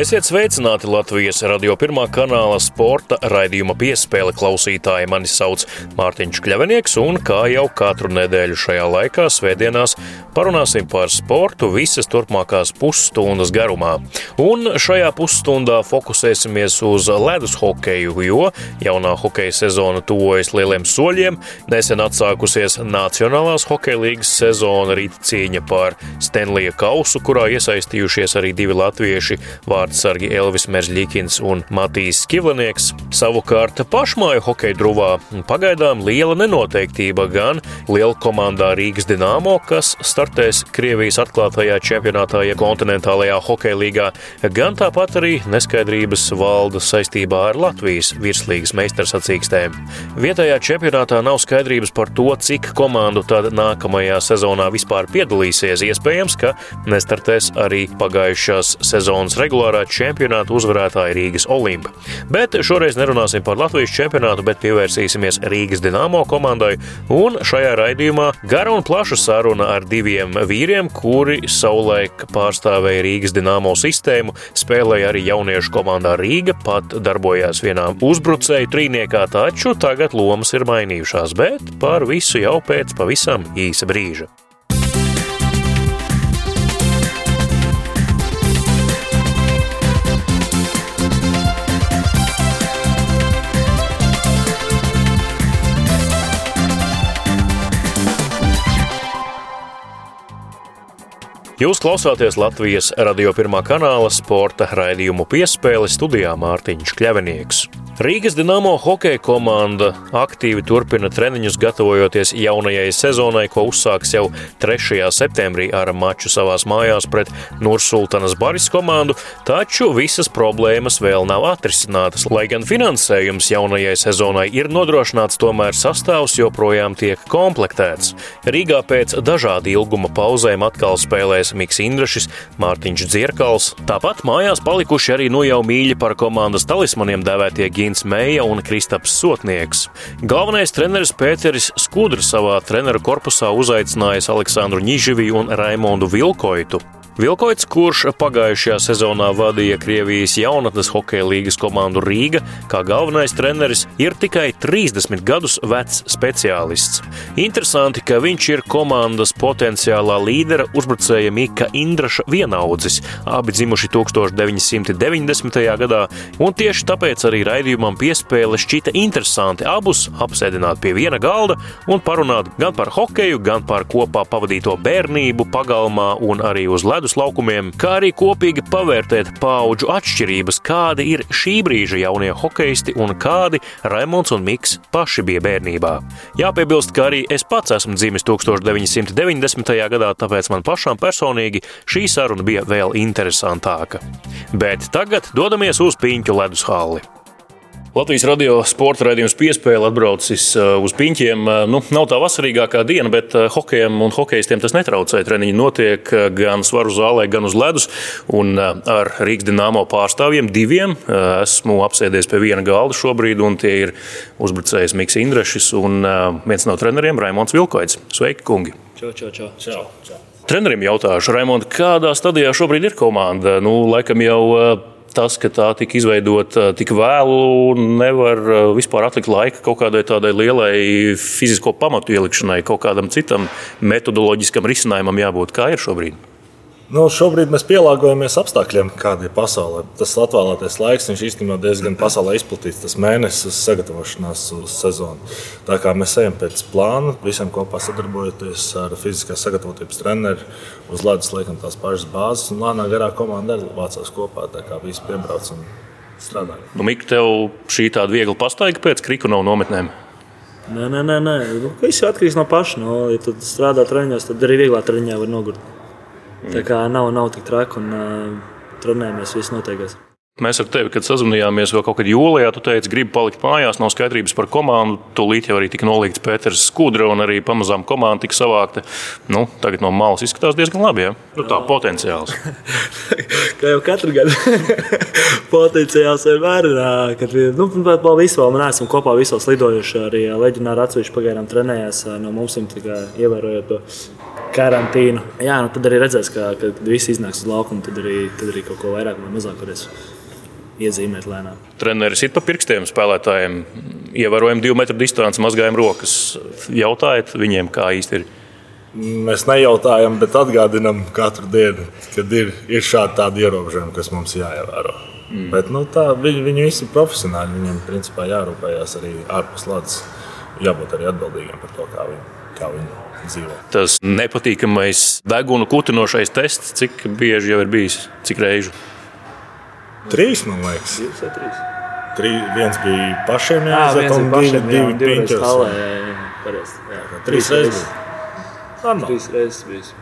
Esiet sveicināti Latvijas radio pirmā kanāla sporta raidījuma piespēle klausītāji. Mani sauc Mārtiņš Kļavinieks, un kā jau katru nedēļu šajā laikā, svētdienās, parunāsim par sportu visas turpmākās pusstundas garumā. Un šajā pusstundā fokusēsimies uz ledus hokeju, jo jaunā hokeja sezona tuvojas lieliem soļiem. Nesen atsākusies Nacionālās hokeja līgas sezona, rīt cīņa par Stenlija kausu, kurā iesaistījušies arī divi latvieši vārdsargi Elvis Merzļikins un Matīs Skivlinieks. Savukārt pašmāju hokeja druvā pagaidām liela nenoteiktība gan liela komandā Rīgas Dienāmo, kas startēs Krievijas atklātajā čempionātā, ja kontinentālajā hokeja līgā, gan tāpat arī neskaidrības valda saistībā ar Latvijas virslīgas meistarsacīkstēm. Vietējā čempionātā nav skaidrības par to, cik komandu tad nākamajā sezonā vispār piedalīsies. Iespējams, ka nestartēs arī pagājušās sezonas regulārā regulārā čempionāta uzvarētāja Rīgas Olimpa. Bet šoreiz nerunāsim par Latvijas čempionātu, bet pievērsīsimies Rīgas Dienāmo komandai. Un šajā raidījumā gara un plaša saruna ar diviem vīriem, kuri savulaik pārstāvēja Rīgas Dienāmo sistēmu, spēlēja arī jauniešu komandā Rīga, pat darbojās vienā uzbrucēju trīniekā, taču tagad lomas ir mainījušās, bet par visu jau pēc pavisam īsa brīža. Jūs klausāties Latvijas radio pirmā kanāla sporta raidījumu piespēli studijā Mārtiņš Kļavinieks. Rīgas Dienāmo hokeja komanda aktīvi turpina treniņus, gatavojoties jaunajai sezonai, ko uzsāks jau 3. septembrī ar maču savās mājās pret Nursultanas Baris komandu, taču visas problēmas vēl nav atrisinātas. Lai gan finansējums jaunajai sezonai ir nodrošināts, tomēr sastāvs joprojām tiek komplektēts. Rīgā pēc dažādu ilguma pauzēm atkal spēlēs Miks Indrašis, Mārtiņš Dzierkals. Tāpat mājās palikuši arī nu jau mīļi par komandas talismaniem dēvētie Gins Meija un Kristaps Sotnieks. Galvenais treneris Pēteris Skudrs savā treneru korpusā uzaicinājis Aleksandru Ņiživi un Raimondu Vilkoitu. Vilkoits, kurš pagājušajā sezonā vadīja Krievijas jaunatnes hokeja līgas komandu Rīga, kā galvenais treneris, ir tikai 30 gadus vecs speciālists. Interesanti, ka viņš ir komandas potenciālā līdera uzbrucēja Mika Indraša vienaudzis, abi dzimuši 1990. gadā, un tieši tāpēc arī raidījumam piespēle šķita interesanti abus apsēdināt pie viena galda un parunāt gan par hokeju, gan par kopā pavadīto bērnību pagalmā un arī uz ledus ledus laukumiem, kā arī kopīgi pavērtēt paudžu atšķirības, kādi ir šī brīža jaunie hokeisti un kādi Raimons un Miks paši bija bērnībā. Jāpiebilst, ka arī es pats esmu dzimis 1990. gadā, tāpēc man pašam personīgi šī saruna bija vēl interesantāka. Bet tagad dodamies uz Piņķu ledus halli. Latvijas radio sporta raidījums piespēle atbraucis uh, uz piņķiem. Uh, nu, nav tā vasarīgākā diena, bet uh, hokejam un hokeistiem tas netraucē. Treniņi notiek gan svaru zālē, gan uz ledus. Un ar Rīgas dīnāmo pārstāvjiem diviem esmu apsēdies pie viena galda šobrīd, un tie ir uzbrucējs Mikls Indrešs un viens no treneriem Raimons Vilkoits. Sveiki, kungi! Čau, čau, čau. čau, čau. Trenerim jautāšu, Raimond, kādā stadijā šobrīd ir komanda? Nu, laikam jau tas, ka tā tika izveidota tik vēlu, nevar vispār atlikt laika kaut kādai tādai lielai fizisko pamatu ielikšanai, kaut kādam citam metodoloģiskam risinājumam jābūt, kā ir šobrīd. Nu, šobrīd mēs pielāgojamies apstākļiem, kāda ir pasaulē. Tas atvēlētais laiks, viņš īstenībā diezgan pasaulē izplatīts. Tas mēnesis sagatavošanās uz sezonu. Tā kā mēs ejam pēc plāna, visiem kopā sadarbojoties ar fiziskās sagatavotības treneru, uz ledus liekam tās pašas bāzes, un lēnā garā komanda arī vācās kopā. Tā kā visi piebrauc un strādā. Nu, Mika, tev šī tāda viegla pastaiga pēc kriku nav nometnēm? Nē, nē, nē. nē. Nu, viss atkarīgs no paša. No, ja tu strādā treniņos, tad arī vieglāk treniņā var nogurt. Tā kā nav, nav tik traki un uh, trenējamies, viss noteikās. Mēs ar tevi, kad sazvanījāmies vēl kaut kad jūlijā, tu teici, gribi palikt mājās, nav skaidrības par komandu. Tūlīt jau arī tika nolīgts Pēters Skudra un arī pamazām komanda tika savākta. Nu, tagad no malas izskatās diezgan labi. Ja? Nu, tā potenciāls. Kā jau katru gadu potenciāls vienmēr ir. Kad nu, vēl visu vēl neesam kopā visos lidojuši. Arī leģionāri atsevišķi pagaidām trenējās no mums, ievērojot to karantīnu. Jā, nu tad arī redzēs, ka, kad visi iznāks uz laukumu, tad arī, tad arī kaut ko vairāk vai mazāk varēs iezīmēt lēnām. Treneris ir pa pirkstiem spēlētājiem. Ievērojam divu metru distanci, mazgājam rokas. Jautājiet viņiem, kā īsti ir. Mēs nejautājam, bet atgādinām katru dienu, kad ir, ir šādi tādi ierobežojumi, kas mums jāievēro. Mm. Bet, nu, tā, viņi, viņi visi ir profesionāļi. Viņiem principā jārūpējas arī ārpus lādes. Jābūt arī atbildīgiem par to, kā viņi, kā viņi dzīvo. Tas nepatīkamais deguna kutinošais tests, cik bieži jau ir bijis, cik reižu? Trīs, man liekas. Divas vai trīs? Trī, viens bija pašiem Jā, jāiziet, viens un divi, divi divreiz piņķos. Trīs reizes. Trīs reizes bijis.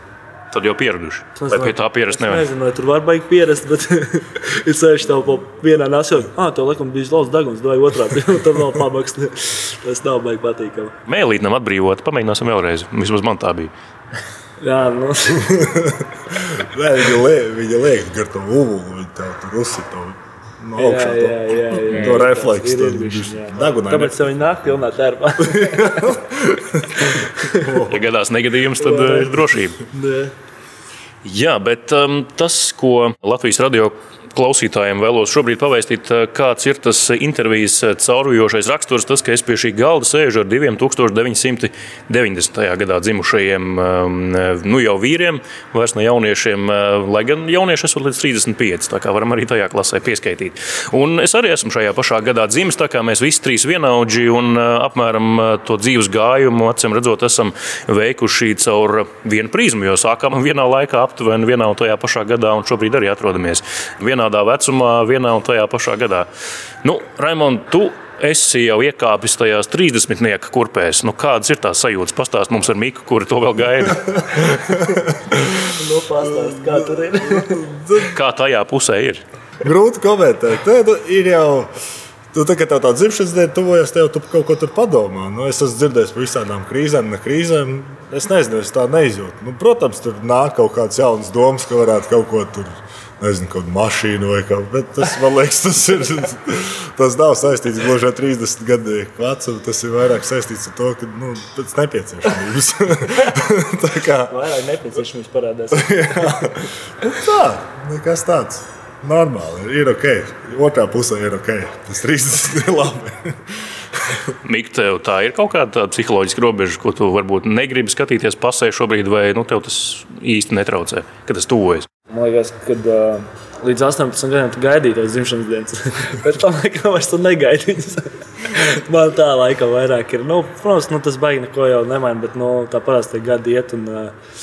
Tad jau pieraduši. Vai pie tā pierast Es nevar? nezinu, vai tur var baigt pierast, bet ir sevišķi tev pa vienā nesot. Ah, tev laikam bija lauks deguns, vai otrādi. Tad vēl pabaks. Tas nav baigi patīkami. Mēlīt nav atbrīvot, pamēģināsim vēlreiz. Vismaz man tā bija. Jā, nu. Nē, Viņa liek, viņa liek gar to ulu, viņa tev tur uzsit to no Jā, augšā. jā, jā, jā, To refleksu, Tāpēc tev viņi nāk pilnā tērpā. Ja gadās negadījums, tad eh, ir drošība. Nē. Jā, bet um, tas, ko Latvijas radio klausītājiem vēlos šobrīd pavēstīt, uh, kāds ir tas intervijas uh, caurvijošais raksturs, tas, ka es pie šī galda sēžu ar diviem 1990. gadā dzimušajiem, um, nu jau vīriem, vairs ne jauniešiem, lai gan jaunieši esmu līdz 35, tā kā varam arī tajā klasē pieskaitīt. Un es arī esmu šajā pašā gadā dzimis, tā kā mēs visi trīs vienaudži un apmēram to dzīves gājumu, acīm redzot, esam veikuši caur vienu prizmu, jo sākām vienā laikā aptuveni vienā un tajā pašā gadā, un šobrīd arī atrodamies vienādā vecumā, vienā un tajā pašā gadā. Nu, Raimond, tu esi jau iekāpis tajās 30 kurpēs. Nu, kādas ir tās sajūtas? Pastāst mums ar Miku, kuri to vēl gaida. Nu, pastāst, kā tur ir. Kā tajā pusē ir? Grūti komentēt. Nē, nu, ir jau. Tu, tā, kad tev tā dzimšanas diena tuvojas, tev tu kaut ko tur padomā. Nu, es esmu dzirdējis par visādām krīzēm, ne krīzēm. Es nezinu, es tā neizjūtu. Nu, protams, tur nāk kaut kādas jaunas domas, ka varētu kaut ko tur. Nezinu, kādu mašīnu vai kā. Bet tas, man liekas, tas, ir, tas nav saistīts gluži ar 30 gadu vecumu. Tas ir vairāk saistīts ar to, ka nu, pēc nepieciešamības. tā kā Vairāk nepieciešams parādās. tā, nekas tāds. Normāli, ir ok. Otrā pusē ir ok. Tas 30 ir labi. Mikls, tev tā ir kaut kāda psiholoģiska robeža, ko tu varbūt negribi skatīties pasē šobrīd, vai nu, tev tas īsti netraucē, kad tas tuvojas. Man liekas, ka uh, līdz 18 gadiem tu gaidīji tos dzimšanas dienas. Bet tam laikam vairs tu negaidi viņas. Man tā laika vairāk ir. Nu, protams, nu, tas baigi neko jau nemaina, bet nu, tā parasti gadi iet. Un, uh,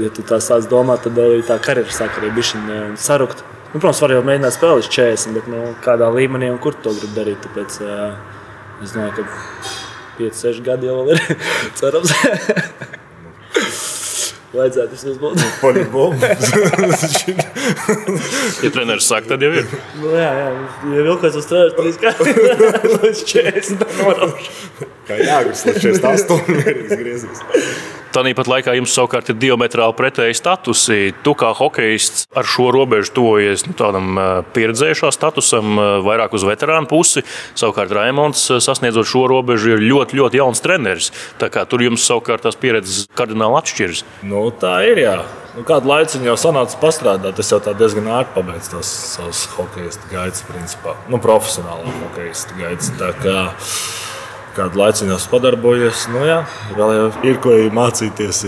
ja tu tā sāc domāt, tad arī tā karjera sāk arī bišķiņ uh, sarukt. Nu, protams, var jau mēģināt spēlēt līdz 40, bet nu, kādā līmenī un kur to gribi darīt. Tāpēc uh, es domāju, ka 5, 6 gadi jau ir cerams. Vajadzētu vismaz būt. Poļbomba. Ja treneris saka, tad jau ir. Nu, jā, jā, ja vēl kāds strādā trīs gadus, līdz 40 noraukšu. Kā jāgūst līdz 48 mierīgs griezīs. Tāpat laikā jums savukārt ir diametrāli pretēji statusi. Tu kā hokejists ar šo robežu tuvojies nu, tādam pieredzējušā statusam, vairāk uz veterānu pusi. Savukārt Raimons, sasniedzot šo robežu, ir ļoti, ļoti jauns treneris. Tur jums savukārt tās pieredzes kardināli atšķiras. Nu, tā ir. Jā. Nu, kādu laiku jau sanāca pastrādāt, es jau diezgan ātri pabeidzu tos savus hokeja gaitas, principā. Nu, profesionālā hokeja gaitas. Kādu laiku jau padarbojies, nu, jā, vēl jau ir ko mācīties,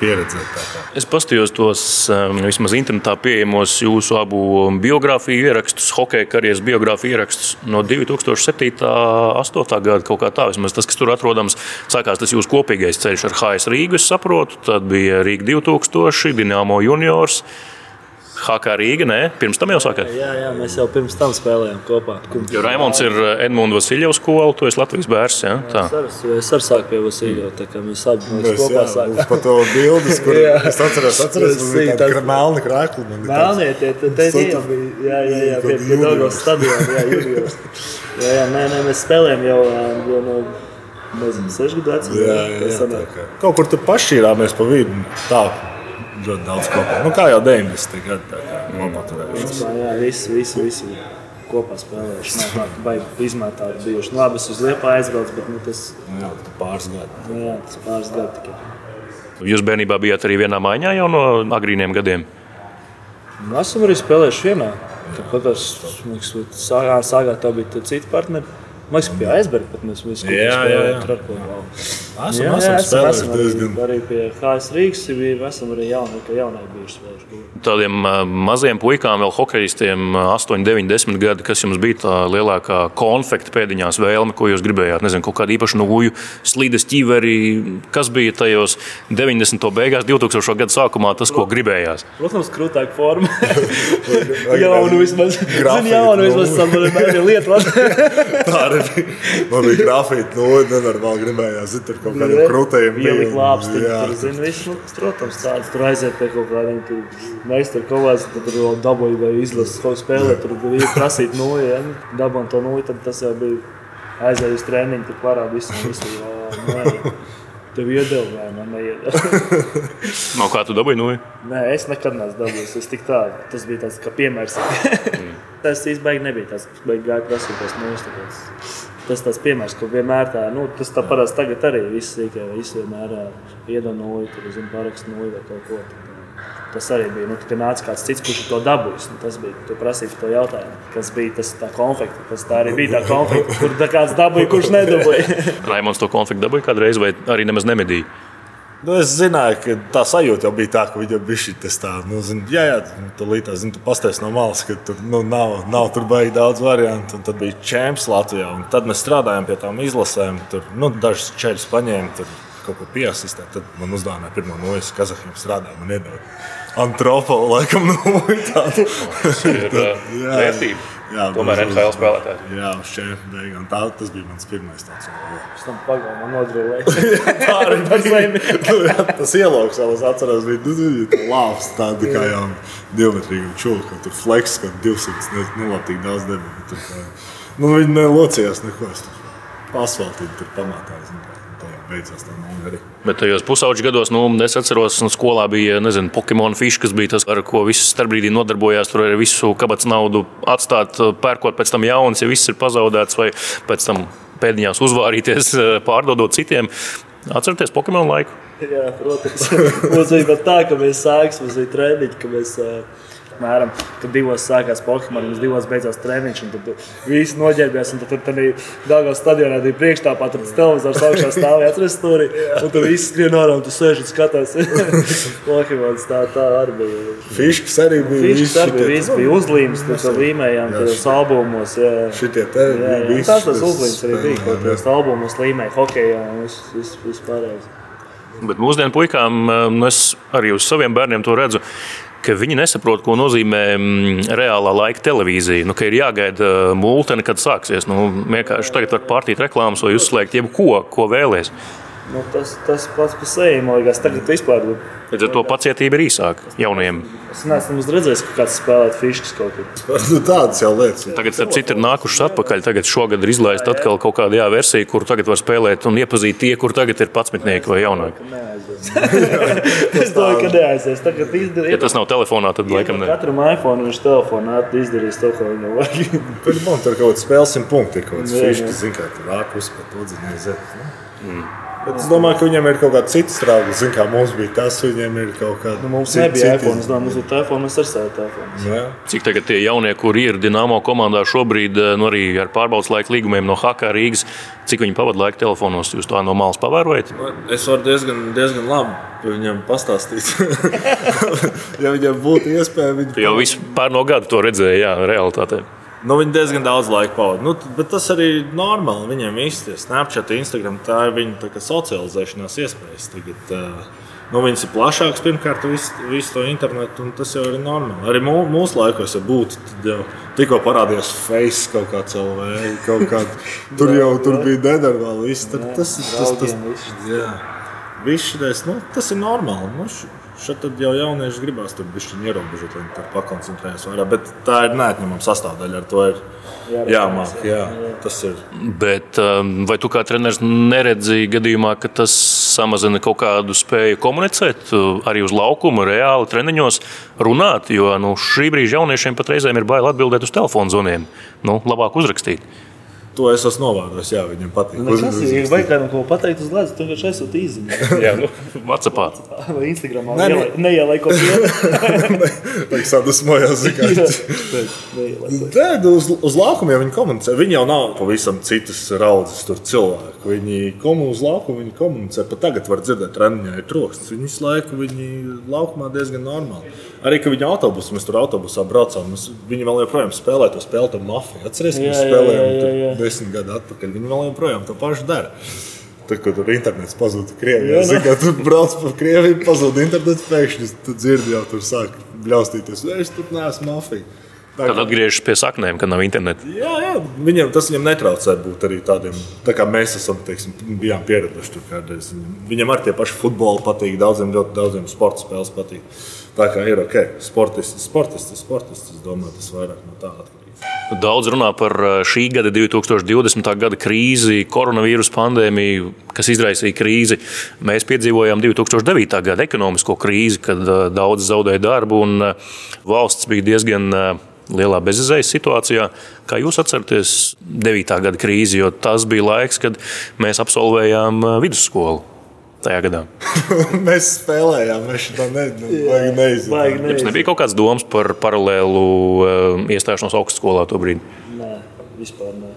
pieredzēt. Es paskatījos tos um, vismaz internetā pieejamos jūsu abu biogrāfiju ierakstus, hokeja karjeras biogrāfiju ierakstus no 2007. un 2008. gada. Kaut kā tā, vismaz tas, kas tur atrodams, sākās tas jūsu kopīgais ceļš ar HS Rīgu, es saprotu. Tad bija Rīga 2000, Dienāmo juniors. HK Rīga, nē, pirms tam jau sākāt. Jā, jā, mēs jau pirms tam spēlējām kopā. Jo Raimons ir Edmunds Vasiljovs skola, tu esi Latvijas bērns. Ja? Tā. Es arī- Es arī sāku pie Vasiljova, tā kā mēs abi mēs kopā sākām. uz pa to bildes, kur es atceros, atceros, tas- bija tāds- Melnie, tie tie- tie bija. Jā, jā, jā, pie, pie. Daugavas stadiona, jā, juniors. Jā, jā, nē, nē, mēs spēlējām jau, jau no, nezinu, sešu gadu vecuma. Jā, jā, jā, tā kā. Kaut kur tur pašķīrāmies pa vidu. Tā ļoti daudz kopā. Nu, kā jau 90. gadi tā kā nopaturējušies. Principā, Jā, visi, visi, visi kopā spēlējuši. Nav tā, ka baigi izmētāti bijuši. Nu, labi, es uz Liepa aizbraucu, bet nu, tas, Nu, Jā, pāris gadi. nu, jā, tas pāris gadi tikai. Jūs bērnībā bijāt arī vienā maiņā jau no agrīniem gadiem. Nu, esam arī spēlējuši vienā. Tad, kad sākā tā bija cita partneri. Man liekas, pie aizberga pat mēs visi jā, jā, jā. Esam, jā, esam, esam, esam arī, diezgan... arī pie HS Rīgas esam arī jauni, ka jaunai bijuši spēlējuši. Tādiem uh, maziem puikām, vēl hokeistiem, 8, 9, 10 gadi, kas jums bija tā lielākā konfekta pēdiņās vēlme, ko jūs gribējāt? Nezinu, kaut kādu īpašu nūju, slīdes ķiveri, kas bija tajos 90. beigās, 2000. gadu sākumā, tas, ko gribējās? Protams, krūtāka forma. jaunu vismaz. Zini, jaunu vismaz, tam var lietot arī bija. Man bija grafīti, nu, nenormāli gribējās, zin, tur kaut kādiem krūtējiem. Ielikt lāpsti, tur, zin, viss, nu, protams, tāds, tur aiziet pie kaut kādiem, tur, meistaru kolēs, tad tur vēl dabūja vai izlases kaut spēlē, tur bija prasīt nulli, ja, dabūja to nulli, tad tas jau bija aizēju uz treniņu, tur parāda visu, visu, jā, Tev iedeva, vai man neiedeva? no kā tu dabūji nulli? Nē, es nekad neesmu dabūjis. Es tik tādu, tas bija tāds kā piemērs. mm. Tas īstenībā nebija tas, kas gāja prasīties nulles. Tas tas piemērs, ka vienmēr tā, nu, tas tā parasti tagad arī viss sīkā, visi vienmēr iedod nulli, tur zina parakstu nulli vai kaut ko. Tad, Tas arī bija. Nu, kad nāca kāds cits, kurš to dabūjis, nu, tas bija. Tu prasīji to jautājumu, kas bija tas konflikts. Tas tā arī bija tā konflikts, kur tā kāds dabūja, kurš nedabūja. Raimons to konfliktu dabūja kādreiz, vai arī nemaz nemedīja. Nu, es zināju, ka tā sajūta jau bija tā, ka viņam bija šis tāds - nu, zin, jā, jā, tu līdzi zin, tu pastāstīji no malas, ka tur nu, nav, nav tur baigi daudz variantu. Tad bija čempions Latvijā, un tad mēs strādājām pie tām izlasēm. Tur nu, dažas ceļus paņēma, kaut ko piesaistīt. Tad man uzdāvināja pirmo no es Kazahiem strādāju, man iedod. Antropolu laikam no tāda. Tas ir vērtība. Jā, Tomēr NHL spēlētājs. Jā, uz čempionu. Tā, tas bija mans pirmais tāds. Es tam pagāju, nodrīvēju. tā arī bija. nu, jā, tas ielauks, vēl es atceros, bija nu, tā lāps, tāda kā jau divmetrīga čūka, tur fleks, ka 200, ne, nu labi, tik daudz kā, nu, viņi nelocījās neko. Es tur pamatā. Zin, beidzās tā nauda arī. Bet tajos pusauģu gados, nu, es atceros, ka skolā bija nezinu, Pokemon fišs, kas bija tas, ar ko viss starpbrīdī nodarbojās. Tur arī visu kabatas naudu atstāt, pērkot pēc tam jaunas, ja viss ir pazaudēts, vai pēc tam pēdiņās uzvārīties, pārdodot citiem. Atcerieties Pokemon laiku? Jā, protams. Mums bija pat tā, ka mēs sāksim, mums bija treniņi, ka mēs. Uh Mēram, kad divos sākās Pokemon, un divos beidzās treniņš, un tad visi noģērbjās. Tad tur bija Dāngās stadionā, bija priekšstāvā, tas televizors augšā stāvēja, atrast tur, un tur viss skrien ārā, un tu sēž un skaties. Pokemon tā, tā arī bija. Fiškas arī bija. Fiškas arī bija, viss bija uzlīmes, tur līmējām tajos albumos. Jā. Šitie te jā, jā. Tās tas uzlīmes arī bija, kaut kādos albumos līmēja hokejā un viss, viss, viss pārējais. Bet mūsdienu puikām, nu es arī uz saviem bērniem to redzu ka viņi nesaprot, ko nozīmē mm, reālā laika televīzija. Nu, ir jāgaida uh, mūlte, kad sāksies. Nu, vienkārši tagad var pārtīt reklāmas vai uzslēgt jebko, ko vēlēsies. Nu, tas, tas pats par sevi, man liekas, tagad vispār. Līdz ar to pacietība ir īsāka jaunajiem. Es neesmu redzējis, ka kāds spēlē fiškas kaut kur. Nu, tādas jau lietas. Tagad, starp citu, ir nākušas atpakaļ. Tagad šogad ir izlaista atkal kaut kāda jā, versija, kur tagad var spēlēt un iepazīt tie, kur tagad ir patsmitnieki vai jaunāki. es domāju, ka neaizies. Tagad izdarīt. Ja tas nav telefonā, tad laikam ne. Katram iPhone viņš telefonā izdarīs to, ko viņam vajag. Tur man tur kaut kāds spēles simt punkti, kaut kāds fiškas, zin, kā tur ārpus, to zin, aiziet. Mm. Bet es domāju, ka viņam ir kaut kāda cita strāva. Zinu, kā mums bija tas, viņiem ir kaut kāda. Nu, mums cita, nebija iPhone, domāju, mums bija telefons, mēs ar savu telefonu. Cik tagad tie jaunie, kuri ir Dienāmo komandā šobrīd, eh, nu arī ar pārbaudas laika līgumiem no HK Rīgas, cik viņi pavadīja laika telefonos, jūs to no malas pavērojat? Es varu diezgan, diezgan labi viņam pastāstīt. ja viņam būtu iespēja, viņi. Tu jau visu pārno gadu to redzēji, jā, realitātē. Nu, viņi diezgan daudz laika pavadīja. Nu, bet tas arī ir normāli. Viņiem īstenībā Snapchat, Instagram, tā ir viņa socializēšanās iespējas. Tagad, nu, viņas ir plašākas, pirmkārt, visu, visu to internetu, un tas jau ir normāli. Arī mū, mūsu laikos, ja būtu, tad jau tikko parādījās face kaut kāds LV, kaut kāda. Tur jau tur bija. Viss tas, tas, tas, tas, tas, jā. Viss šitais, nu, tas ir normāli. Nu, Šeit jau jaunieši gribās tur bišķiņ ierobežot, lai viņi tur pakoncentrējas vairāk. Bet tā ir neatņemama sastāvdaļa. Ar to ir jāmāk. Jā, tas ir. Bet um, vai tu kā treneris neredzēji gadījumā, ka tas samazina kaut kādu spēju komunicēt uh, arī uz laukuma, reāli treniņos runāt? Jo nu, šī brīža jauniešiem pat reizēm ir bail atbildēt uz telefonu zvaniem. Nu, labāk uzrakstīt. To es esmu novērojis. Jā, viņam patīk. Nu, kas ir? Ja vajag kādam ko pateikt uz ledus, tad vienkārši esot īziņā. Jā, nu, Vācijā. Vai Instagramā Nē, nē. neielai kaut ko Tā kā sadusmojās. tādu. Nē, nu, uz, uz laukuma jau viņi komunicē. Viņi jau nav pavisam citas raudzes tur cilvēku. Viņi komu uz laukuma, viņi komunicē. Pat tagad var dzirdēt, treniņā ir troksnis. Viņi visu laiku viņi laukumā diezgan normāli. Arī, ka viņi autobusā, mēs tur autobusā braucām, mēs, viņi vēl joprojām spēlē to spēli, to mafiju. Atcerieties, ka mēs jā, spēlējām jā, tur jā, jā. Desmit gadu atpakaļ. Viņi vēl joprojām to pašu dara. Tad, kad tur internets pazuda Krievijā, Jā, zini, kā tur brauc pa Krieviju, pazuda internets pēkšņi. Tad dzirdi jau tur sāk bļaustīties. Es tur neesmu mafija. Tā Tad atgriežas pie saknēm, kad nav interneta. Jā, jā viņam, tas viņam netraucē būt arī tādiem, tā kā mēs esam teiksim, bijām pieraduši. Tur kādreiz. Viņam, viņam arī tie paši futboli patīk, daudziem ļoti daudziem sporta spēles patīk. Tā kā ir ok, sportists, sportists, sportists. Es domāju, tas vairāk no tā atkarīgs. Daudz runā par šī gada, 2020. gada krīzi, koronavīrus pandēmiju, kas izraisīja krīzi. Mēs piedzīvojām 2009. gada ekonomisko krīzi, kad daudz zaudēja darbu un valsts bija diezgan lielā bezizējas situācijā. Kā jūs atceraties 9. gada krīzi, jo tas bija laiks, kad mēs absolvējām vidusskolu tajā gadā. mēs spēlējām, mēs to ne, neizdarījām. Jums nebija kaut kāds domas par paralēlu uh, iestāšanos augstskolā to brīdi. Nē, vispār nē.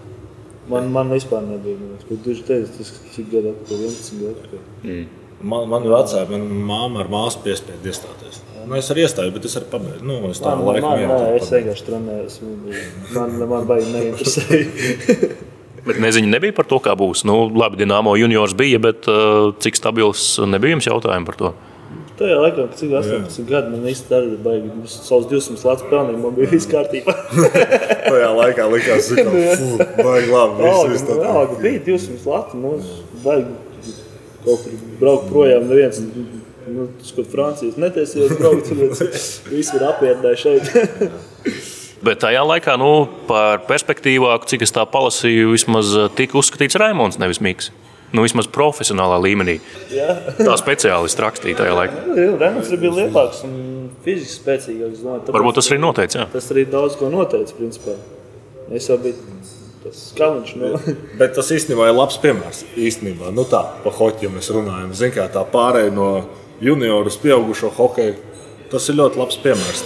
Man, man vispār nebija. Bet tu teici, tas cik gadu atpakaļ, 11 gadu atpakaļ. Man, man vecāki, man māma ar māsu piespēja iestāties. Nu, es arī iestāju, bet es arī pabeidzu. Nu, es tā Man, laikam man, jau nē, tā es vienkārši trenējos. Man, man baigi neinteresēja. Bet neziņa nebija par to, kā būs. Nu, labi, Dienāmo juniors bija, bet uh, cik stabils nebija jums jautājumi par to? Tajā laikā, kad cik 18 gadi man īstenībā arī baigi. Es savus 200 lats pelnīju, man bija viss kārtībā. Tajā laikā likās, ka tas ir labi. Alga, viss nu, viss alga bija 200 lati. Nu, baigi kaut kur braukt projām. Neviens, nu, tas, ko Francijas netaisījās braukt, tāpēc visi ir apvienāti šeit. Bet tajā laikā, nu, par perspektīvāku, cik es tā palasīju, vismaz uh, tika uzskatīts Raimons, nevis Mikls. Nu, vismaz profesionālā līmenī. Jā. Tā speciālisti rakstīja tajā laikā. Remonds arī bija lielāks un fiziski spēcīgāks. domāju, Varbūt tas arī noteica. jā. Tas arī daudz ko noteica. Principā. Es jau biju tas skaliņš. Nu. Bet tas īstenībā ir labs piemērs. Īstenībā, nu tā, pa hoķiem mēs runājam. Ziniet, kā tā pārēja no junioru uz pieaugušo hokeju. Tas ir ļoti labs piemērs.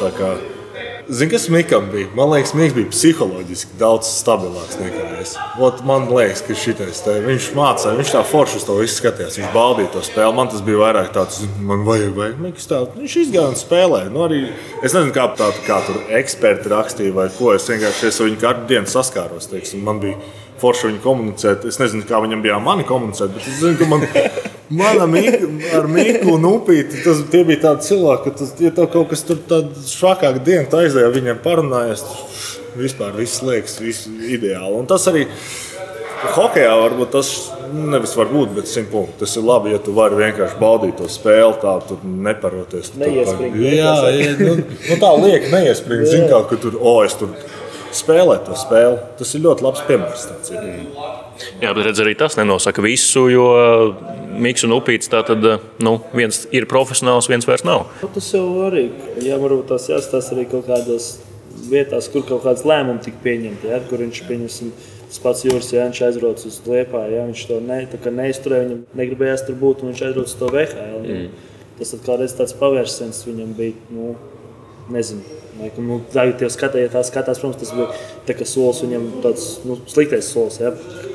Zini, kas Mikam bija? Man liekas, Miks bija psiholoģiski daudz stabilāks nekā es. Ot, man liekas, ka šitais, te, viņš mācīja, viņš tā forši uz to visu skatījās. Viņš baudīja to spēli. Man tas bija vairāk tāds, man vajag, vajag. Miks tā, viņš izgāja un spēlēja. Nu, arī, es nezinu, kā, tā, kā tur eksperti rakstīja vai ko. Es vienkārši es viņu katru dienu saskāros. Teiksim. Man bija forši viņu komunicēt. Es nezinu, kā viņam bija mani komunicēt, bet es zinu, ka man, mana ar Miku un Upīti tas bija tādi cilvēki, ka tas, ja tev kaut kas tur tāds švakāk dienu tu aizēja, ar viņiem parunājies. Vispār viss liekas, viss ideāli. Un tas arī Hokejā varbūt tas nevis var būt, bet simt punkti. Tas ir labi, ja tu vari vienkārši baudīt to spēli, tā tur neparoties. Tu tur Neiespringt, pa- Jā, jā nu, nu, tā liek, neiespringt. Zini, kā, ka tur, o, es tur spēlēju to spēli. Tas ir ļoti labs piemērs. ir. Jā, bet redz, arī tas nenosaka visu, jo Mikls un Upīts tā tad nu, viens ir profesionāls, viens vairs nav. Nu, Tas jau arī, ja varbūt tās jāstāsta arī kaut kādās vietās, kur kaut kāds lēmums tika pieņemts, ja, kur viņš pieņemsim. Tas pats Juris Jānis aizbrauca uz Liepāju. Ja, viņš to ne, neizturēja, viņam negribējās tur būt, un viņš aizbrauca uz to VHL. Ja. Tas tad kādreiz tāds pavērsiens viņam bija. Nu, nezinu. Laikam, nu, tagad jau skatījās, tā skatās, protams, tas bija tā, ka solis viņam tāds nu, sliktais solis. Ja?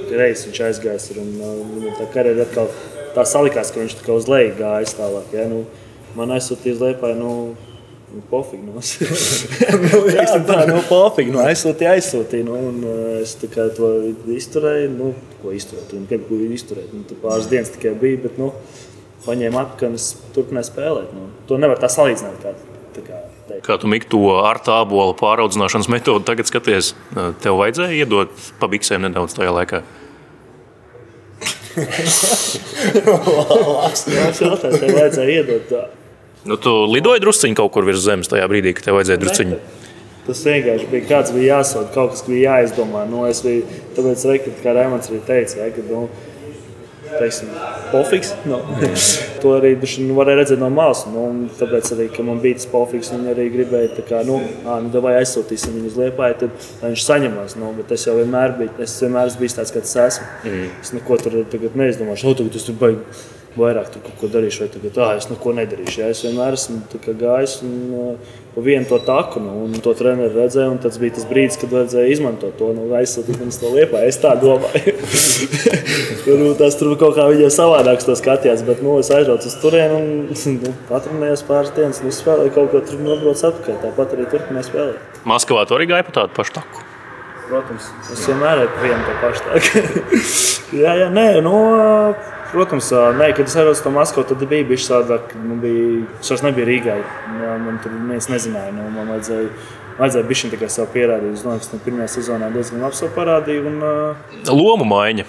Reizes viņš aizgājis ir, un uh, viņam tā karjera atkal tā salikās, ka viņš tā kā uz leju gājis tālāk. Ja? Nu, man aizsūtīja uz leju, nu, nu pofīgi. Nu, nu, jā, tā nu, pofīgi. Nu, aizsūtīja, aizsūtīja. Nu, un, uh, es tā kā to izturēju, nu, ko izturēt. Un, kā ko izturēt? Nu, tur pāris dienas tikai bija, bet nu, paņēma atpakaļ un es turpināju spēlēt. Nu, to nevar tā salīdzināt. Kā, tā kā, teikt. Kā tu Mikls to ar tā abola pāraudzināšanas metodi tagad skaties, tev vajadzēja iedot pa biksēm nedaudz tajā laikā. Jā, jautājums, tev vajadzēja iedot tā. Nu, tu lidoji drusciņi kaut kur virs zemes tajā brīdī, kad tev vajadzēja drusciņi. Tas vienkārši bija kāds bija jāsaka, kaut kas bija jāizdomā. Nu, es biju, tāpēc, re, kad, kā Raimons arī teica, ja, ka, nu, teiksim, pofiks. Nu. to arī nu, varēja redzēt no malas. Nu, tāpēc arī, man bija tas pofiks, viņi arī gribēja, kā, nu, ā, nu, vai aizsūtīsim viņu uz liepāju, tad viņš saņemās. Nu, bet es jau vienmēr biju, es vienmēr esmu bijis tāds, kāds esmu. Mm. Es neko tur neizdomāšu, oh, tagad tas tur baigs vairāk kaut ko darīšu, vai tagad, ah, es neko nedarīšu. Jā, es vienmēr esmu gājis un, uh, pa vienu to taku, nu, un to treneru redzēju. Tas bija tas brīdis, kad vajadzēja izmantot to nu, aizsūtīt viņus to liepā. Es tā domāju. tur, nu, tas tur kaut kā viņiem savādāk skatījās, bet nu, es aizbraucu uz turieni un nu, patrenējos pāris dienas, un spēlēju kaut ko tur nobrauc atpakaļ. Tāpat arī turpināju spēlēt. Maskavā tur arī gāja pa tādu pašu taku. Protams, es vienmēr esmu viena tā paša. jā, jā, nē, nu, Protams, nē, kad es aizbraucu to Maskavu, tad bija bijis savādāk. Nu, bija, vairs nebiju Rīgā. Man tur neviens nezināja. Nu, man vajadzēja, vajadzēja bišķiņ tikai sev pierādīt. Es domāju, ka no pirmajā sezonā diezgan labi sev parādīju. Un, uh... Lomu maiņa.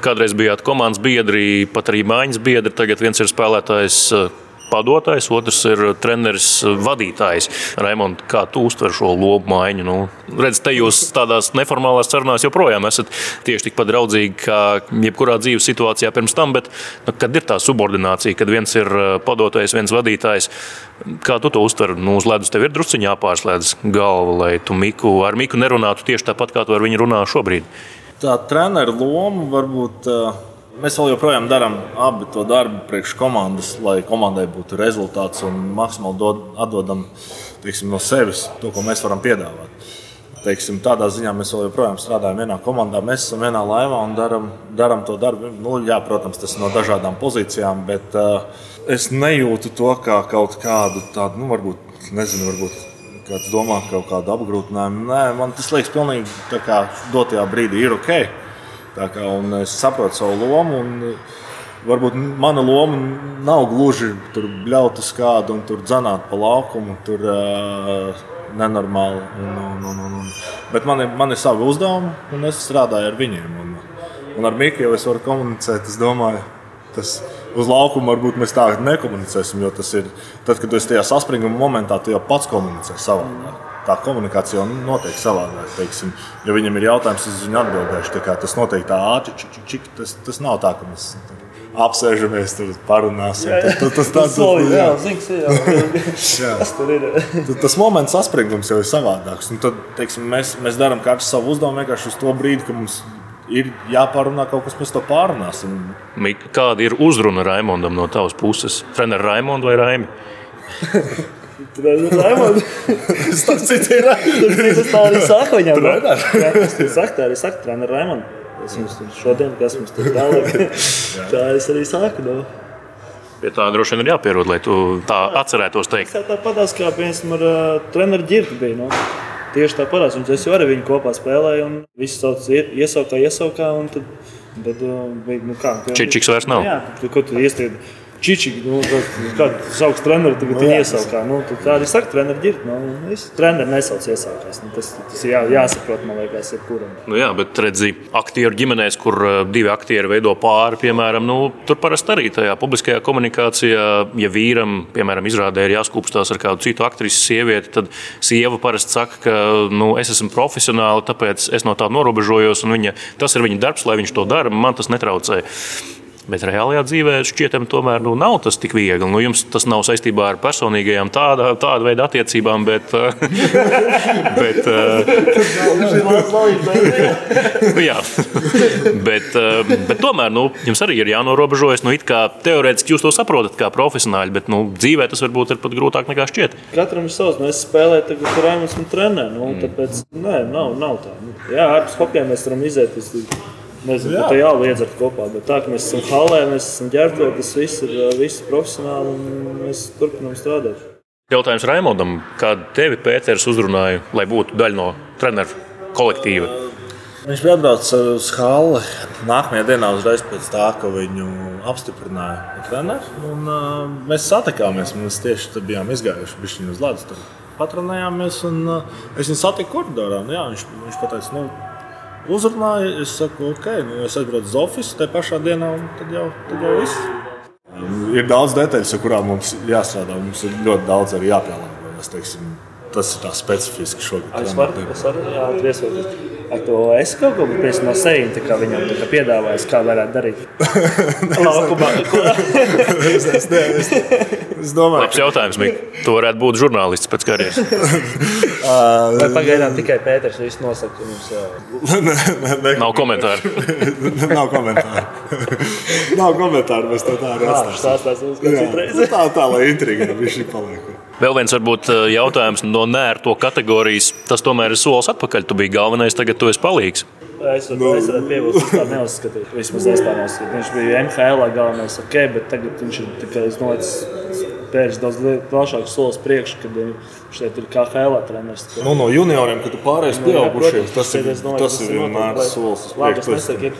Kādreiz bijāt komandas biedri, pat arī mājas biedri. Tagad viens ir spēlētājs padotājs, otrs ir treneris, vadītājs. Raimond, kā tu uztver šo lobu maiņu? Nu, redz, te jūs tādās neformālās sarunās joprojām esat tieši tikpat draudzīgi kā jebkurā dzīves situācijā pirms tam, bet nu, kad ir tā subordinācija, kad viens ir uh, padotājs, viens vadītājs, kā tu to uztver? Nu, uz ledus tev ir drusciņā jāpārslēdz galva, lai tu Miku, ar Miku nerunātu tieši tāpat, kā tu ar viņu runā šobrīd. Tā treneru loma varbūt. Uh Mēs vēl joprojām darām abi to darbu priekš komandas, lai komandai būtu rezultāts un maksimāli dod, atdodam teiksim, no sevis to, ko mēs varam piedāvāt. Teiksim, tādā ziņā mēs joprojām strādājam vienā komandā, mēs esam vienā laivā un darām, to darbu. Nu, jā, protams, tas ir no dažādām pozīcijām, bet uh, es nejūtu to kā kaut kādu tādu, nu, varbūt, nezinu, varbūt kāds domā, kaut kādu apgrūtinājumu. Nē, man tas liekas pilnīgi tā kā dotajā brīdī ir ok. Kā, es saprotu savu lomu. Un, varbūt mana loma nav gluži tur bļaut uz kādu un tur dzanāt pa laukumu. Tur, uh, Nenormāli. Un, un, un, un, un. Bet man ir, man ir savi uzdevumi, un es strādāju ar viņiem. Un, un ar Miklu jau es varu komunicēt. Es domāju, tas uz laukuma varbūt mēs tā nekomunicēsim. Jo tas ir tad, kad esi tajā saspringuma momentā, tu jau pats komunicē savādāk tā komunikācija notiek savādāk. Teiksim, ja viņam ir jautājums, es viņu atbildēšu. Tas notiek tā ātri, čik, čik, tas, tas nav tā, ka mēs apsēžamies, tur parunāsim. Jā, jā. Tas, tas, tas, tas, jā, zinks, jā. tas tur ir. tas moments saspringums jau ir savādāks. Un tad teiksim, mēs, mēs darām katru savu uzdevumu vienkārši uz to brīdi, kad mums ir jāpārunā kaut kas, mēs to pārunāsim. Kāda ir uzruna Raimondam no tavas puses? Treneris Raimonds vai Raimi? Tas tam citam ir. Tas tā arī saka viņam. Jā, tas saka, tā arī saka, treneris Raimonds. Es jums šodien, kas mums tur tālāk. Tā es arī saku. No. Pie tā droši vien ir jāpierod, lai tu tā atcerētos teikt. Tā tāpatās kā piemēram ar uh, treneru ģirtu bija. No. Tieši tāpatās, un es jau ar viņu kopā spēlēju, un viss sauc iesaukā, iesaukā, tad, uh, bija, nu kā. Čičiks vairs nav. Jā, tu, ko tu iestiedi Čičīgi, nu, kādu sauc treneru, tagad no, viņi iesaukā. Nu, tā arī saka, treneri ģirt. Nu, es treneri nesauc iesaukās. Nu, tas, tas ir jā, jāsaprot, man liekas, jebkuram. Nu, jā, bet redzi, aktieru ģimenēs, kur uh, divi aktieri veido pāri, piemēram, nu, tur parasti arī tajā publiskajā komunikācijā, ja vīram, piemēram, izrādē ir jāskūpstās ar kādu citu aktrisi sievieti, tad sieva parasti saka, ka nu, es esmu profesionāli, tāpēc es no tā norobežojos, un viņa, tas ir viņa darbs, lai viņš to dara, man tas netraucē. Bet reālajā dzīvē šķietam, tomēr nu, nav tas tik viegli. Nu, jums tas nav saistībā ar personīgajām tāda, tāda veida attiecībām, bet. bet nu, jā, bet, bet tomēr nu, jums arī ir jānorobežojas. Nu, teorētiski jūs to saprotat kā profesionāļi, bet nu, dzīvē tas varbūt ir pat grūtāk nekā šķiet. Katram ir savs. Nu, es spēlēju, tagad Raimunds man trenē. Nu, tāpēc nē, nav, nav tā. Jā, ārpus hokeja mēs varam iziet. Es, Nezinu, jā. tā jāliedzert kopā. Bet tā, ka mēs esam halē, mēs esam ģērbti, tas viss ir viss profesionāli un mēs turpinām strādāt. Jautājums Raimondam, kādu tevi Pēters uzrunāja, lai būtu daļa no treneru kolektīva? Viņš bija atbraucis uz Halli nākamajā dienā, uzreiz pēc tā, ka viņu apstiprināja par treneru. Un, uh, mēs satikāmies, mēs tieši tur bijām izgājuši, bija viņa uz ledus. Patronējāmies, un uh, es viņu satiku koridorā. Jā, viņš, viņš pateica, nu, uzrunāja. Es saku, ok, nu, es aizbraucu uz oficiālu tajā pašā dienā, un tad jau, tad jau viss. Um, ir daudz detaļas, ar kurām mums jāstrādā. Mums ir ļoti daudz arī jāpielāgojas. Tas ir tā specifiski šogad. Es varu, es varu jā, viesoties. Ar to es kaut ko tādu no sevis viņam tā piedāvāju, kā varētu darīt. Laukumā, es, es, ne, es, es domāju, Labs jautājums, Mik. Tu varētu būt žurnālists pēc karjeras. Vai pagaidām tikai Pēters visu nosaka jums? ne, ne, ne, Nav komentāru. nav komentāru. nav komentāru, mēs to tā arī mums, Jā, citreiz. nu tā, tā, lai intriga viņš ir paliek. Vēl viens varbūt eh, jautājums no nērto kategorijas. Tas tomēr ir solis atpakaļ. Tu biji galvenais, tagad tu esi palīgs. Es varu, piebilst, ka tā neuzskatīt. Vismaz es tā neuzskatu. Viņš bija MHL galvenais, ok, bet tagad viņš ir tikai nolicis pēris daudz plašāks solis priekš, kad viņš šeit ir KHL treneris. Nu, no junioriem, kad tu pārējais Nu, protams, tas ir, tas tas ir vienmēr solis Labi, esi- nesaku,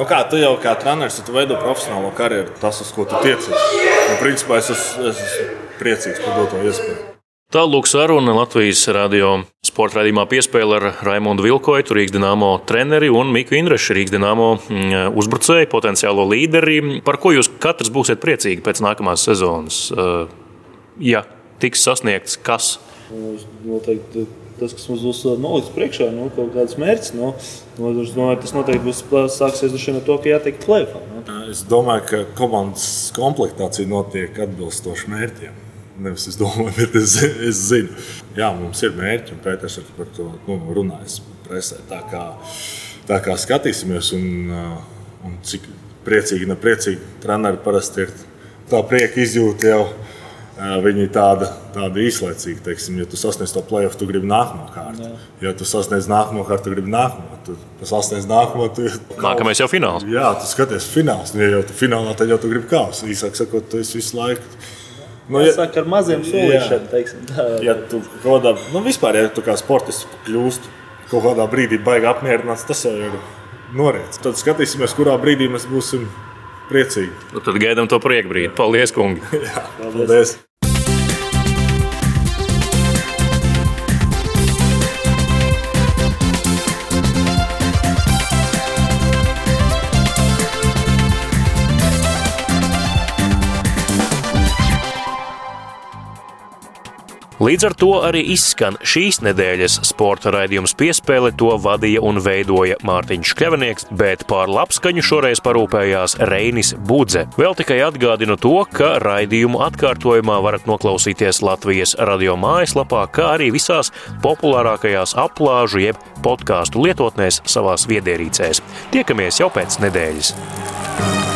Nu, kā tu jau kā treneris, tu veido profesionālo karjeru, tas, uz ko tu tiecies. Un, principā es esmu, es esmu priecīgs par doto iespēju. Tālāk saruna Latvijas radio sporta raidījumā piespēle ar Raimondu Vilkoju, Rīgas dīnāmo treneri un Miku Indrešu, Rīgas dīnāmo mm, uzbrucēju, potenciālo līderi. Par ko jūs katrs būsiet priecīgi pēc nākamās sezonas? Eh, Ja tiks sasniegts kas? Nu, Noteikti tas, kas mums būs uh, nolikts priekšā, nu, kaut kāds mērķis. Nu, nu, es domāju, tas noteikti būs sāksies ar to, ka jātiek plēfā. Nu. Es domāju, ka komandas komplektācija notiek atbilstoši mērķiem. Nevis es domāju, bet es, es zinu, Jā, mums ir mērķi, un Pēters ir par to nu, runājis presē. Tā kā, tā kā skatīsimies, un, uh, un cik priecīgi, nepriecīgi treneri parasti ir tā prieka izjūta jau. Uh, Viņi ir tādi, tādi īslaicīgi, teiksim, ja tu sasniedz to playoff, tu gribi nākamo kārtu. Ja tu sasniedz nākamo kārtu, tu gribi nākamo. Tu sasniedz nākamo, tu Nākamais jau fināls. Jā, tu skaties fināls. Ja jau tu finālā, tad jau tu gribi kāpst. Īsāk sakot, tu esi visu laiku. Nu, ja, sāk ar maziem solīšiem, teiksim. Tā. ja tu kaut kādā, nu, vispār, ja tu kā sportists kļūst kaut kādā brīdī baigi apmierināts, tas jau ir noriets. Tad skatīsimies, kurā brīdī mēs būsim priecīgi. Nu, Tad gaidām to priekšbrīdi. Paldies, kungi! Jā, paldies! Līdz ar to arī izskan šīs nedēļas sporta raidījums piespēle. To vadīja un veidoja Mārtiņš Kļavnieks, bet pār labskaņu šoreiz parūpējās Reinis Budze. Vēl tikai atgādinu to, ka raidījumu atkārtojumā varat noklausīties Latvijas radio mājaslapā, kā arī visās populārākajās aplāžu jeb podkāstu lietotnēs savās viedierīcēs. Tiekamies jau pēc nedēļas!